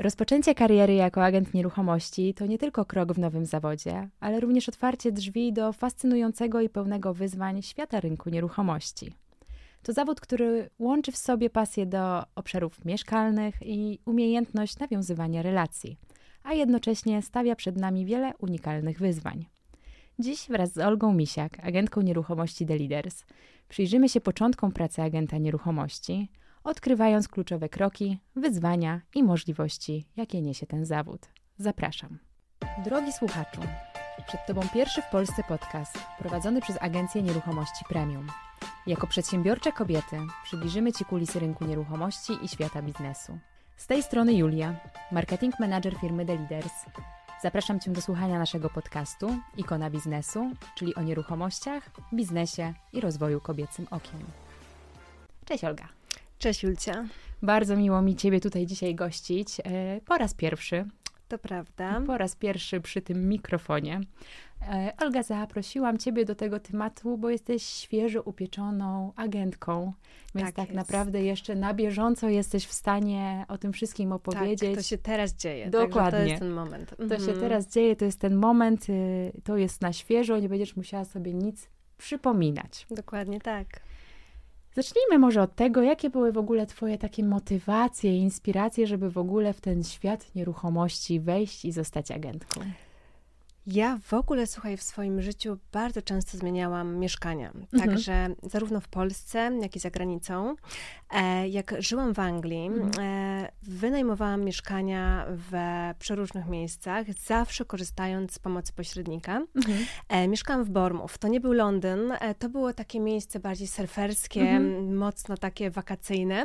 Rozpoczęcie kariery jako agent nieruchomości to nie tylko krok w nowym zawodzie, ale również otwarcie drzwi do fascynującego i pełnego wyzwań świata rynku nieruchomości. To zawód, który łączy w sobie pasję do obszarów mieszkalnych i umiejętność nawiązywania relacji, a jednocześnie stawia przed nami wiele unikalnych wyzwań. Dziś wraz z Olgą Misiak, agentką nieruchomości The Leaders, przyjrzymy się początkom pracy agenta nieruchomości, odkrywając kluczowe kroki, wyzwania i możliwości, jakie niesie ten zawód. Zapraszam. Drogi słuchaczu, przed Tobą pierwszy w Polsce podcast prowadzony przez Agencję Nieruchomości Premium. Jako przedsiębiorcze kobiety przybliżymy Ci kulisy rynku nieruchomości i świata biznesu. Z tej strony Julia, marketing manager firmy The Leaders. Zapraszam Cię do słuchania naszego podcastu Ikona Biznesu, czyli o nieruchomościach, biznesie i rozwoju kobiecym okiem. Cześć Olga. Cześć Julcia. Bardzo miło mi Ciebie tutaj dzisiaj gościć. E, po raz pierwszy. To prawda. Po raz pierwszy przy tym mikrofonie. E, Olga, zaprosiłam Ciebie do tego tematu, bo jesteś świeżo upieczoną agentką, więc tak, tak naprawdę jeszcze na bieżąco jesteś w stanie o tym wszystkim opowiedzieć. Tak, to się teraz dzieje. Dokładnie. to jest ten moment. Mhm. To się mhm. teraz dzieje, to jest ten moment, y, to jest na świeżo, nie będziesz musiała sobie nic przypominać. Dokładnie tak. Zacznijmy może od tego, jakie były w ogóle Twoje takie motywacje inspiracje, żeby w ogóle w ten świat nieruchomości wejść i zostać agentką. Ja w ogóle, słuchaj, w swoim życiu bardzo często zmieniałam mieszkania. Mhm. Także zarówno w Polsce, jak i za granicą. E, jak żyłam w Anglii, mhm. e, wynajmowałam mieszkania w przeróżnych miejscach, zawsze korzystając z pomocy pośrednika. Mhm. E, mieszkałam w Bournemouth. To nie był Londyn, to było takie miejsce bardziej surferskie, mhm. mocno takie wakacyjne,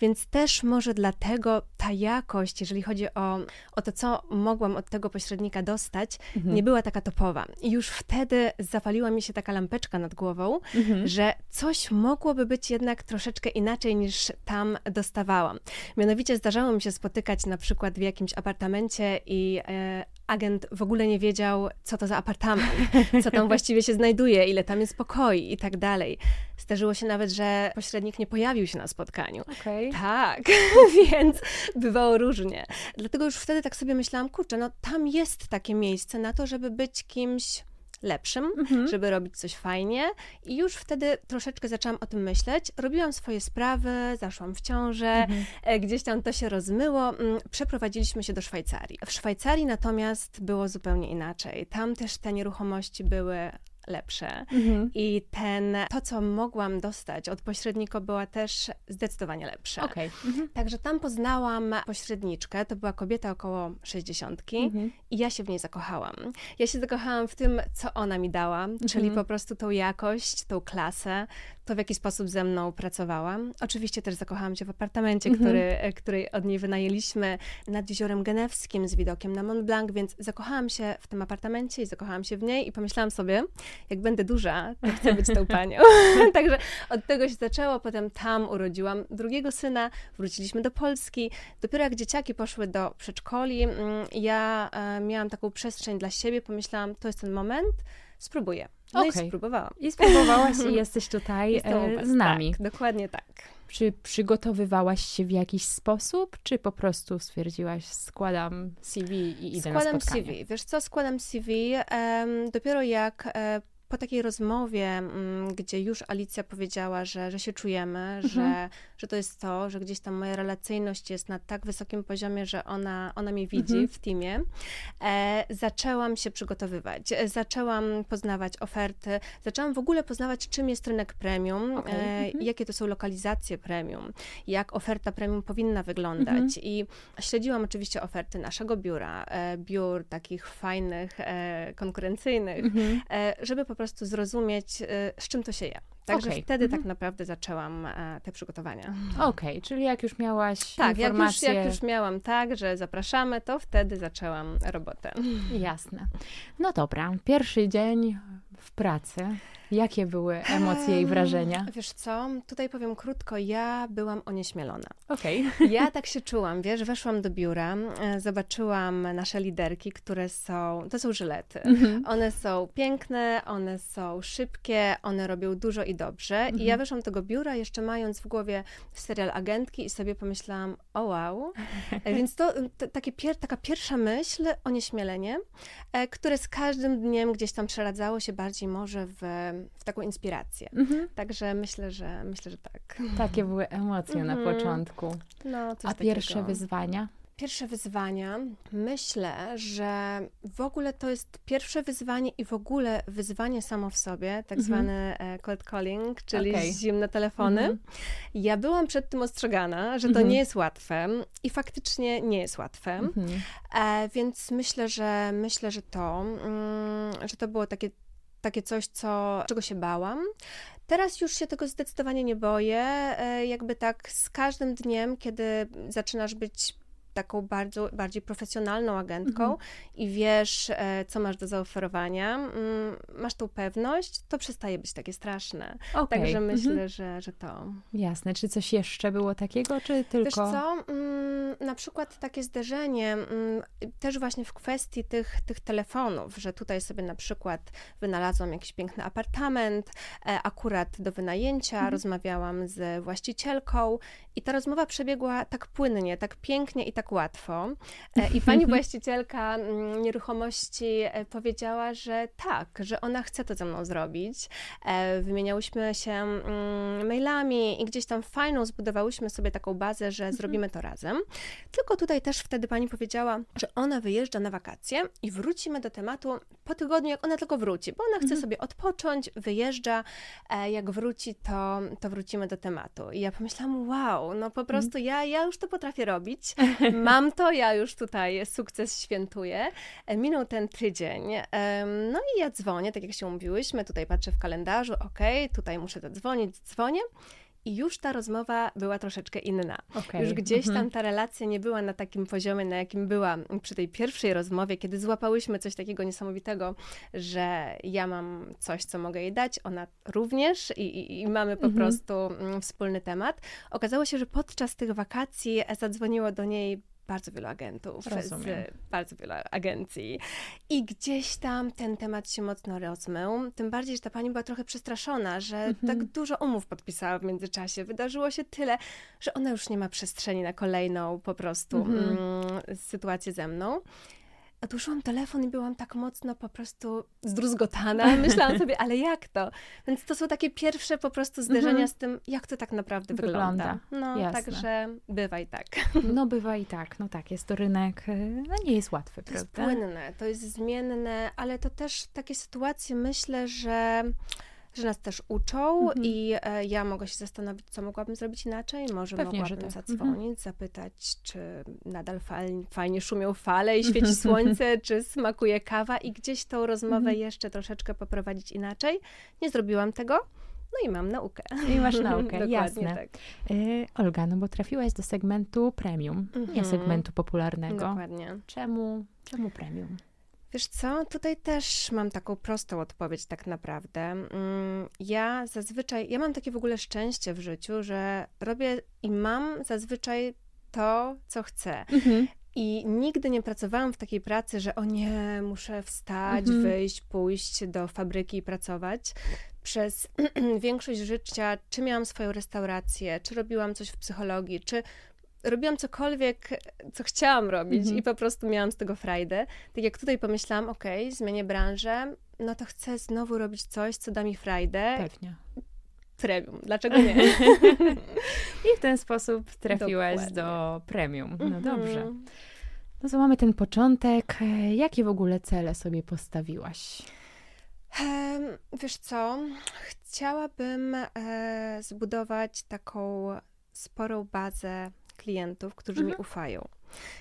więc też może dlatego ta jakość, jeżeli chodzi o, o to, co mogłam od tego pośrednika dostać, mhm. nie była taka topowa. I już wtedy zapaliła mi się taka lampeczka nad głową, mhm. że coś mogłoby być jednak troszeczkę inaczej niż tam dostawałam. Mianowicie zdarzało mi się spotykać na przykład w jakimś apartamencie i e, agent w ogóle nie wiedział, co to za apartament, co tam właściwie się znajduje, ile tam jest pokoi i tak dalej. Zdarzyło się nawet, że pośrednik nie pojawił się na spotkaniu. Okay. Tak, więc bywało różnie. Dlatego już wtedy tak sobie myślałam, kurczę, no tam jest takie miejsce na to, żeby być kimś lepszym, mhm. żeby robić coś fajnie. I już wtedy troszeczkę zaczęłam o tym myśleć. Robiłam swoje sprawy, zaszłam w ciążę, mhm. E, gdzieś tam to się rozmyło. Mm, przeprowadziliśmy się do Szwajcarii. W Szwajcarii natomiast było zupełnie inaczej. Tam też te nieruchomości były lepsze. Mhm. I ten, to, co mogłam dostać od pośrednika, była też zdecydowanie lepsze. Okay. Mhm. Także tam poznałam pośredniczkę, to była kobieta około 60 mhm. i ja się w niej zakochałam. Ja się zakochałam w tym, co ona mi dała, czyli mhm. po prostu tą jakość, tą klasę, to w jaki sposób ze mną pracowała. Oczywiście też zakochałam się w apartamencie, mhm. który, e, który od niej wynajęliśmy nad Jeziorem Genewskim z widokiem na Mont Blanc, więc zakochałam się w tym apartamencie i zakochałam się w niej i pomyślałam sobie, jak będę duża, to chcę być tą panią. Także od tego się zaczęło, potem tam urodziłam drugiego syna, wróciliśmy do Polski. Dopiero jak dzieciaki poszły do przedszkoli, mm, ja e, miałam taką przestrzeń dla siebie, pomyślałam, to jest ten moment, spróbuję. No okay. i spróbowałam. I spróbowałaś i jesteś tutaj e, z nami. Tak, dokładnie tak. Czy przygotowywałaś się w jakiś sposób, czy po prostu stwierdziłaś, składam CV i idę składam na spotkanie? CV. Wiesz co, składam CV. Um, dopiero jak e, po takiej rozmowie, mm, gdzie już Alicja powiedziała, że, że się czujemy, mhm. że, że to jest to, że gdzieś tam moja relacyjność jest na tak wysokim poziomie, że ona, ona mnie widzi mhm. w teamie, e, zaczęłam się przygotowywać. Zaczęłam poznawać oferty, zaczęłam w ogóle poznawać, czym jest rynek premium, okay. e, mhm. jakie to są lokalizacje premium, jak oferta premium powinna wyglądać. Mhm. I śledziłam oczywiście oferty naszego biura, e, biur takich fajnych, e, konkurencyjnych, mhm. e, żeby po prostu zrozumieć, y, z czym to się je. Także okay. wtedy mhm. tak naprawdę zaczęłam e, te przygotowania. Okej, okay, czyli jak już miałaś tak, informacje... jak już, jak już miałam tak, że zapraszamy, to wtedy zaczęłam robotę. Jasne. No dobra, pierwszy dzień w pracy. Jakie były emocje i wrażenia? Wiesz co, tutaj powiem krótko, ja byłam onieśmielona. Okej. Okay. Ja tak się czułam, wiesz, weszłam do biura, e, zobaczyłam nasze liderki, które są, to są żylety. Mhm. One są piękne, one są szybkie, one robią dużo i dobrze. I ja mhm. weszłam do tego biura, jeszcze mając w głowie serial agentki i sobie pomyślałam, o wow. E, więc to, to takie pier, taka pierwsza myśl, onieśmielenie, e, które z każdym dniem gdzieś tam przeradzało się bardziej może w w taką inspirację. Mhm. Także myślę, że myślę, że tak. Takie były emocje mhm. na początku. No, A pierwsze takiego. wyzwania? Pierwsze wyzwania, myślę, że w ogóle to jest pierwsze wyzwanie i w ogóle wyzwanie samo w sobie, tak mhm. zwany e, cold calling, czyli okay. zimne telefony. Mhm. Ja byłam przed tym ostrzegana, że to mhm. nie jest łatwe i faktycznie nie jest łatwe. E, więc myślę, że myślę, że to, mm, że to było takie takie coś, co, czego się bałam. Teraz już się tego zdecydowanie nie boję. E, jakby tak z każdym dniem, kiedy zaczynasz być taką bardzo, bardziej profesjonalną agentką mhm. i wiesz, e, co masz do zaoferowania, mm, masz tą pewność, to przestaje być takie straszne. Okay. Także myślę, mhm. że, że to. Jasne. Czy coś jeszcze było takiego, czy tylko... Wiesz co, mm, na przykład takie zderzenie mm, też właśnie w kwestii tych, tych telefonów, że tutaj sobie na przykład wynalazłam jakiś piękny apartament, e, akurat do wynajęcia, mhm. rozmawiałam z właścicielką i ta rozmowa przebiegła tak płynnie, tak pięknie i tak łatwo. E, I pani właścicielka mm, nieruchomości e, powiedziała, że tak, że ona chce to ze mną zrobić. E, wymieniałyśmy się mm, mailami i gdzieś tam fajną zbudowałyśmy sobie taką bazę, że mhm. zrobimy to razem. Tylko tutaj też wtedy pani powiedziała, że ona wyjeżdża na wakacje i wrócimy do tematu po tygodniu, jak ona tylko wróci, bo ona chce mhm. sobie odpocząć, wyjeżdża. Jak wróci, to, to wrócimy do tematu. I ja pomyślałam, wow, no po prostu ja, ja już to potrafię robić. Mam to, ja już tutaj sukces świętuję. E, minął ten tydzień. No i ja dzwonię, tak jak się umówiłyśmy, tutaj patrzę w kalendarzu, ok, tutaj muszę zadzwonić, dzwonię i już ta rozmowa była troszeczkę inna. Okay. Już gdzieś tam mhm. ta relacja nie była na takim poziomie, na jakim była przy tej pierwszej rozmowie, kiedy złapałyśmy coś takiego niesamowitego, że ja mam coś, co mogę jej dać, ona również i, i, i mamy po mhm. prostu mm, wspólny temat. Okazało się, że podczas tych wakacji zadzwoniło do niej bardzo wielu agentów, Rozumiem. z bardzo wielu agencji. I gdzieś tam ten temat się mocno rozmył. Tym bardziej, że ta pani była trochę przestraszona, że mhm. tak dużo umów podpisała w międzyczasie. Wydarzyło się tyle, że ona już nie ma przestrzeni na kolejną po prostu mhm. mm, sytuację ze mną odłożyłam telefon i byłam tak mocno po prostu zdruzgotana. Myślałam sobie, ale jak to? Więc to są takie pierwsze po prostu zderzenia mhm. z tym, jak to tak naprawdę wygląda. wygląda. No, Jasne. także bywa i tak. No, bywa i tak. No tak, jest to rynek, e, no nie jest łatwy, to prawda? To jest płynne, to jest zmienne, ale to też takie sytuacje, myślę, że że nas też uczą mhm. i e, ja mogę się zastanowić, co mogłabym zrobić inaczej. Może Pewnie, mogłabym tak. zadzwonić, mhm. zapytać, czy nadal fajnie szumią fale i świeci słońce, czy smakuje kawa i gdzieś tą rozmowę mhm. jeszcze troszeczkę poprowadzić inaczej. Nie zrobiłam tego. No i mam naukę. I masz naukę, jasne. Tak. Y, Olga, no bo trafiłaś do segmentu premium, nie mhm. segmentu popularnego. Dokładnie. Czemu, czemu premium? Wiesz co, tutaj też mam taką prostą odpowiedź tak naprawdę. Mm, ja zazwyczaj, ja mam takie w ogóle szczęście w życiu, że robię i mam zazwyczaj to, co chcę. Mhm. I nigdy nie pracowałam w takiej pracy, że o nie, muszę wstać, mhm. wyjść, pójść do fabryki i pracować. Przez większość życia, czy miałam swoją restaurację, czy robiłam coś w psychologii, czy robiłam cokolwiek, co chciałam robić mhm. i po prostu miałam z tego frajdę. Tak jak tutaj pomyślałam, ok, zmienię branżę, no to chcę znowu robić coś, co da mi frajdę. Pewnie. Premium, dlaczego nie? I w ten sposób trafiłaś Dokładnie. do premium. No mhm. dobrze. No to mamy ten początek. Jakie w ogóle cele sobie postawiłaś? Wiesz co, chciałabym e, zbudować taką sporą bazę klientów, którzy mhm. mi ufają.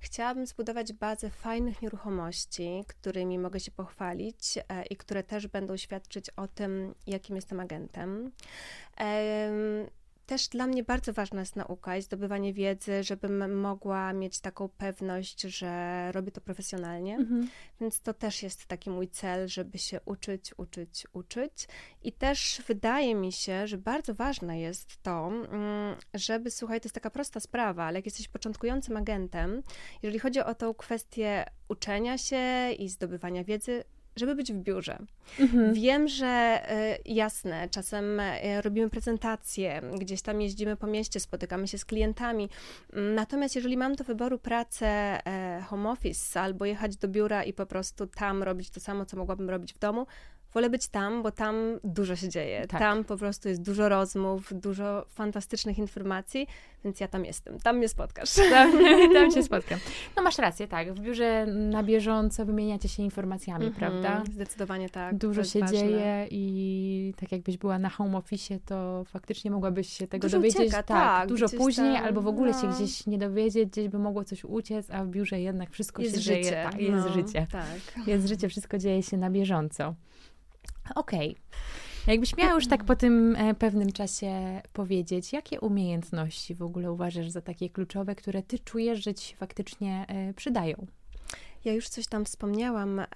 Chciałabym zbudować bazę fajnych nieruchomości, którymi mogę się pochwalić e, i które też będą świadczyć o tym, jakim jestem agentem. Też dla mnie bardzo ważna jest nauka i zdobywanie wiedzy, żebym mogła mieć taką pewność, że robię to profesjonalnie. Mhm. Więc to też jest taki mój cel, żeby się uczyć, uczyć, uczyć. I też wydaje mi się, że bardzo ważne jest to, mm, żeby, słuchaj, to jest taka prosta sprawa, ale jak jesteś początkującym agentem, jeżeli chodzi o tą kwestię uczenia się i zdobywania wiedzy, żeby być w biurze. Mhm. Wiem, że y, jasne, czasem y, robimy prezentacje, gdzieś tam jeździmy po mieście, spotykamy się z klientami. Natomiast jeżeli mam do wyboru pracę y, home office albo jechać do biura i po prostu tam robić to samo, co mogłabym robić w domu, wolę być tam, bo tam dużo się dzieje. Tak. Tam po prostu jest dużo rozmów, dużo fantastycznych informacji, więc ja tam jestem. Tam mnie spotkasz. Tam, tam cię spotkam. No masz rację, tak. W biurze na bieżąco wymieniacie się informacjami, mm -hmm, prawda? Zdecydowanie tak. Dużo się ważne. dzieje i tak jakbyś była na home office, to faktycznie mogłabyś się tego dużo dowiedzieć. Ucieka, tak, tak, dużo później, tam, albo w ogóle no. się gdzieś nie dowiedzieć, gdzieś by mogło coś uciec, a w biurze jednak wszystko jest się życie. dzieje. Tak, jest no, życie. Tak. Jest życie, wszystko dzieje się na bieżąco. Okej. Okay. Jakbyś miała już tak po tym e, pewnym czasie powiedzieć, jakie umiejętności w ogóle uważasz za takie kluczowe, które ty czujesz, że ci się faktycznie e, przydają? Ja już coś tam wspomniałam e,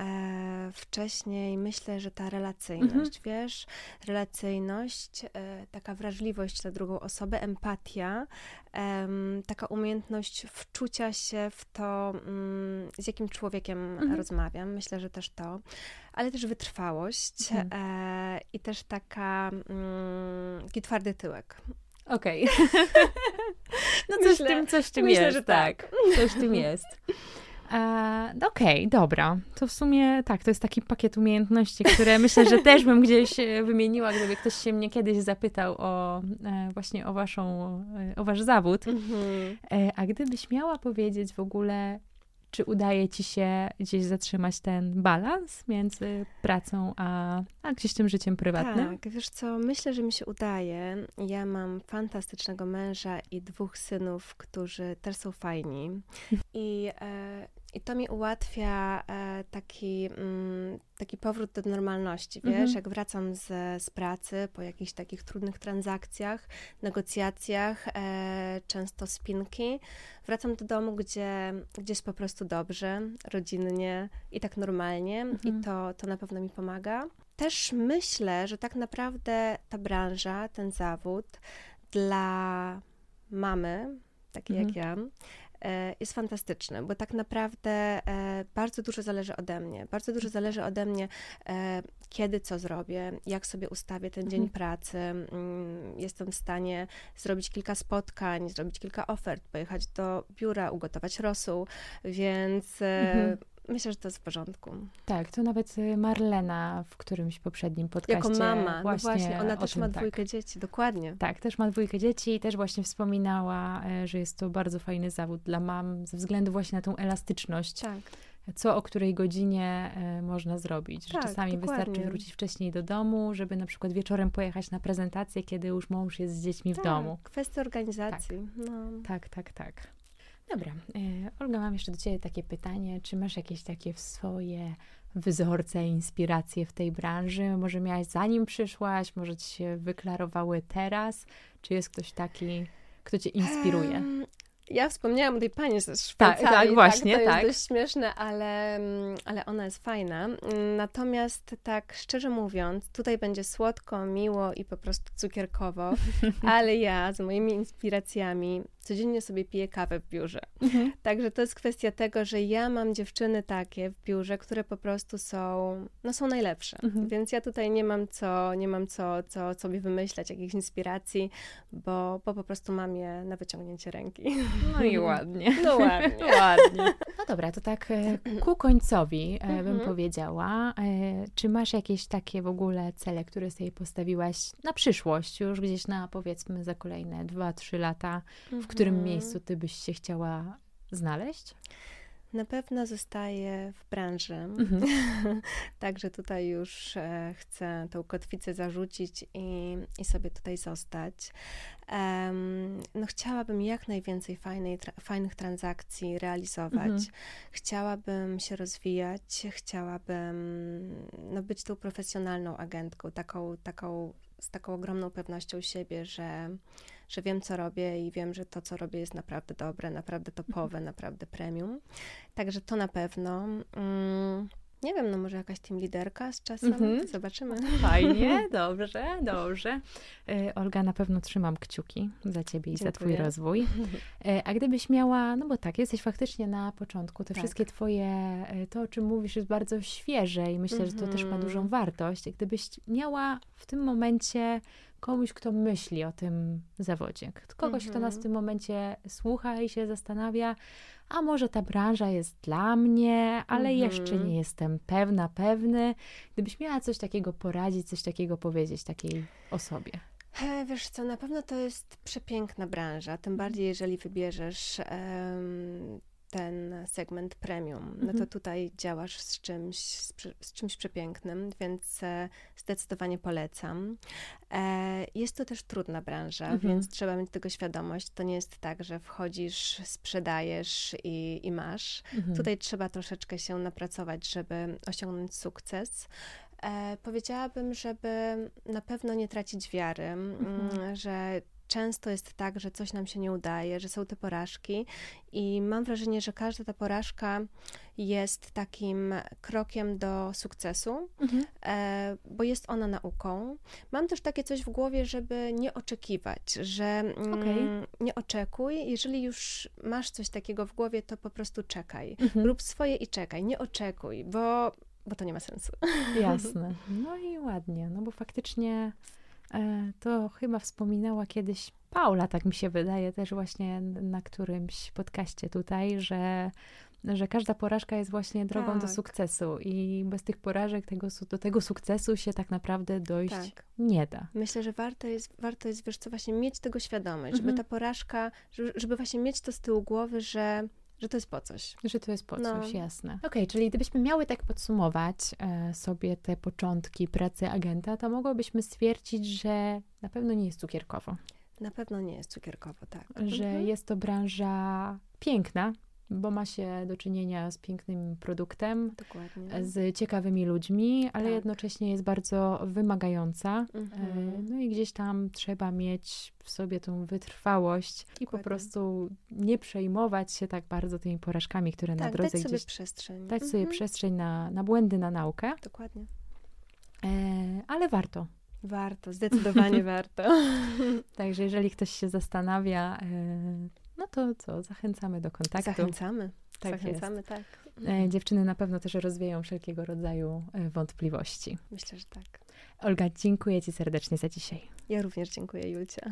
wcześniej. Myślę, że ta relacyjność, mhm. wiesz, relacyjność, e, taka wrażliwość na drugą osobę, empatia, e, taka umiejętność wczucia się w to, mm, z jakim człowiekiem mhm. rozmawiam. Myślę, że też to, ale też wytrwałość mhm. E, i też taka, mm, taki twardy tyłek. Okej. Okay. no coś myślę, tym, coś tym myślę, jest, że tak. tak. Coś tym jest. E, Okej, okay, dobra. To w sumie tak, to jest taki pakiet umiejętności, które myślę, że też bym gdzieś e, wymieniła, gdyby ktoś się mnie kiedyś zapytał o e, właśnie o waszą, o wasz zawód. Mhm. E, a gdybyś miała powiedzieć w ogóle, czy udaje ci się gdzieś zatrzymać ten balans między pracą a, a gdzieś tym życiem prywatnym? Tak, wiesz co, myślę, że mi się udaje. Ja mam fantastycznego męża i dwóch synów, którzy też są fajni. I e, i to mi ułatwia e, taki, mm, taki powrót do normalności, wiesz, mhm. jak wracam z, z pracy po jakichś takich trudnych transakcjach, negocjacjach, e, często spinki, wracam do domu, gdzie, gdzie jest po prostu dobrze, rodzinnie i tak normalnie mhm. i to, to na pewno mi pomaga. Też myślę, że tak naprawdę ta branża, ten zawód dla mamy, takiej mhm. jak ja, jest fantastyczny, bo tak naprawdę e, bardzo dużo zależy ode mnie. Bardzo dużo zależy ode mnie, e, kiedy co zrobię, jak sobie ustawię ten dzień mhm. pracy. Mm, jestem w stanie zrobić kilka spotkań, zrobić kilka ofert, pojechać do biura, ugotować rosół, więc mhm Myślę, że to jest w porządku. Tak, to nawet y, Marlena w którymś poprzednim podcaście. Jako mama, właśnie, no właśnie ona też tym, ma tak. dwójkę tak. dzieci, dokładnie. Tak, też ma dwójkę dzieci i też właśnie wspominała, e, że jest to bardzo fajny zawód dla mam ze względu właśnie na tą elastyczność. Tak. Co o której godzinie e, można zrobić. Że tak, czasami dokładnie. wystarczy wrócić wcześniej do domu, żeby na przykład wieczorem pojechać na prezentację, kiedy już mąż jest z dziećmi tak, w domu. Kwestia organizacji. Tak, no. tak, tak. tak. Dobra. E, Olga, mam jeszcze do Ciebie takie pytanie. Czy masz jakieś takie swoje wzorce, inspiracje w tej branży? Może miałaś zanim przyszłaś, może Ci się wyklarowały teraz? Czy jest ktoś taki, kto Cię inspiruje? Um, ja wspomniałam o tej pani ze Szwajcarii. Tak, tak właśnie, tak. To tak. jest dość śmieszne, ale, ale ona jest fajna. Natomiast tak szczerze mówiąc, tutaj będzie słodko, miło i po prostu cukierkowo, ale ja z moimi inspiracjami codziennie sobie piję kawę w biurze. Mhm. Także to jest kwestia tego, że ja mam dziewczyny takie w biurze, które po prostu są, no są najlepsze. Mhm. Więc ja tutaj nie mam co, nie mam co, co sobie wymyślać, jakichś inspiracji, bo, bo po prostu mam je na wyciągnięcie ręki. No i ładnie. No ładnie. ładnie. No dobra, to tak e, ku końcowi e, bym mhm. powiedziała. E, czy masz jakieś takie w ogóle cele, które sobie postawiłaś na przyszłość, już gdzieś na powiedzmy za kolejne dwa, trzy lata, w którym mhm. miejscu ty byś się chciała znaleźć? Na pewno zostaję w branży. Mhm. Także tutaj już e, chcę tą kotwicę zarzucić i, i sobie tutaj zostać. Um, no chciałabym jak najwięcej fajnej, tra fajnych transakcji realizować. Mhm. Chciałabym się rozwijać, chciałabym no, być tą profesjonalną agentką, taką, taką z taką ogromną pewnością siebie, że, że wiem, co robię i wiem, że to, co robię, jest naprawdę dobre, naprawdę topowe, mhm. naprawdę premium. Także to na pewno. Mm, nie wiem, no może jakaś team liderka z czasem, mhm. zobaczymy. Fajnie, dobrze, dobrze. E, Olga, na pewno trzymam kciuki za ciebie i Dziękuję. za twój rozwój. E, a gdybyś miała, no bo tak, jesteś faktycznie na początku, te tak. wszystkie twoje, e, to o czym mówisz jest bardzo świeże i myślę, mhm. że to też ma dużą mhm. wartość. Gdybyś miała w tym momencie komuś, kto myśli o tym zawodzie, kogoś, kto nas w mhm. tym momencie słucha i się zastanawia, a może ta branża jest dla mnie, ale mhm. jeszcze nie jestem pewna, pewny. Gdybyś miała coś takiego poradzić, coś takiego powiedzieć takiej osobie. Wiesz co, na pewno to jest przepiękna branża, tym bardziej jeżeli wybierzesz um, ten segment premium, no to mhm. tutaj działasz z czymś, z, czymś przepięknym, więc e, zdecydowanie polecam. E, jest to też trudna branża, mhm. więc trzeba mieć tego świadomość. To nie jest tak, że wchodzisz, sprzedajesz i, i masz. Mhm. Tutaj trzeba troszeczkę się napracować, żeby osiągnąć sukces. E, powiedziałabym, żeby na pewno nie tracić wiary, mhm. że często jest tak, że coś nam się nie udaje, że są te porażki i mam wrażenie, że każda ta porażka jest takim krokiem do sukcesu, mhm. e, bo jest ona nauką. Mam też takie coś w głowie, żeby nie oczekiwać, że mm, okay. nie oczekuj. Jeżeli już masz coś takiego w głowie, to po prostu czekaj. Mhm. Rób swoje i czekaj, nie oczekuj, bo, bo to nie ma sensu. Jasne. No i ładnie, no bo faktycznie to chyba wspominała kiedyś Paula, tak mi się wydaje, też właśnie na którymś podcaście tutaj, że, że każda porażka jest właśnie drogą tak. do sukcesu i bez tych porażek tego, do tego sukcesu się tak naprawdę dojść tak. nie da. Myślę, że warto jest, warto jest, wiesz co, właśnie mieć tego świadomość, mhm. żeby ta porażka, żeby, żeby właśnie mieć to z tyłu głowy, że że to jest po coś. Że to jest po no. coś, jasne. Okej, okay, czyli gdybyśmy miały tak podsumować e, sobie te początki pracy agenta, to mogłybyśmy stwierdzić, że na pewno nie jest cukierkowo. Na pewno nie jest cukierkowo, tak. Że mhm. jest to branża piękna, bo ma się do czynienia z pięknym produktem, Dokładnie. z ciekawymi ludźmi, ale tak. jednocześnie jest bardzo wymagająca. Mhm. No i gdzieś tam trzeba mieć w sobie tą wytrwałość Dokładnie. i po prostu nie przejmować się tak bardzo tymi porażkami, które tak, na drodze dać gdzieś... sobie przestrzeń. Dać mhm. sobie przestrzeń na, na błędy, na naukę. Dokładnie. E, ale warto. Warto, zdecydowanie warto. Także jeżeli ktoś się zastanawia, e, no to co, zachęcamy do kontaktu. Zachęcamy. Tak Zachęcamy, jest. tak. E, dziewczyny na pewno też rozwieją wszelkiego rodzaju e, wątpliwości. Myślę, że tak. Olga, dziękuję Ci serdecznie za dzisiaj. Ja również dziękuję, Julcia.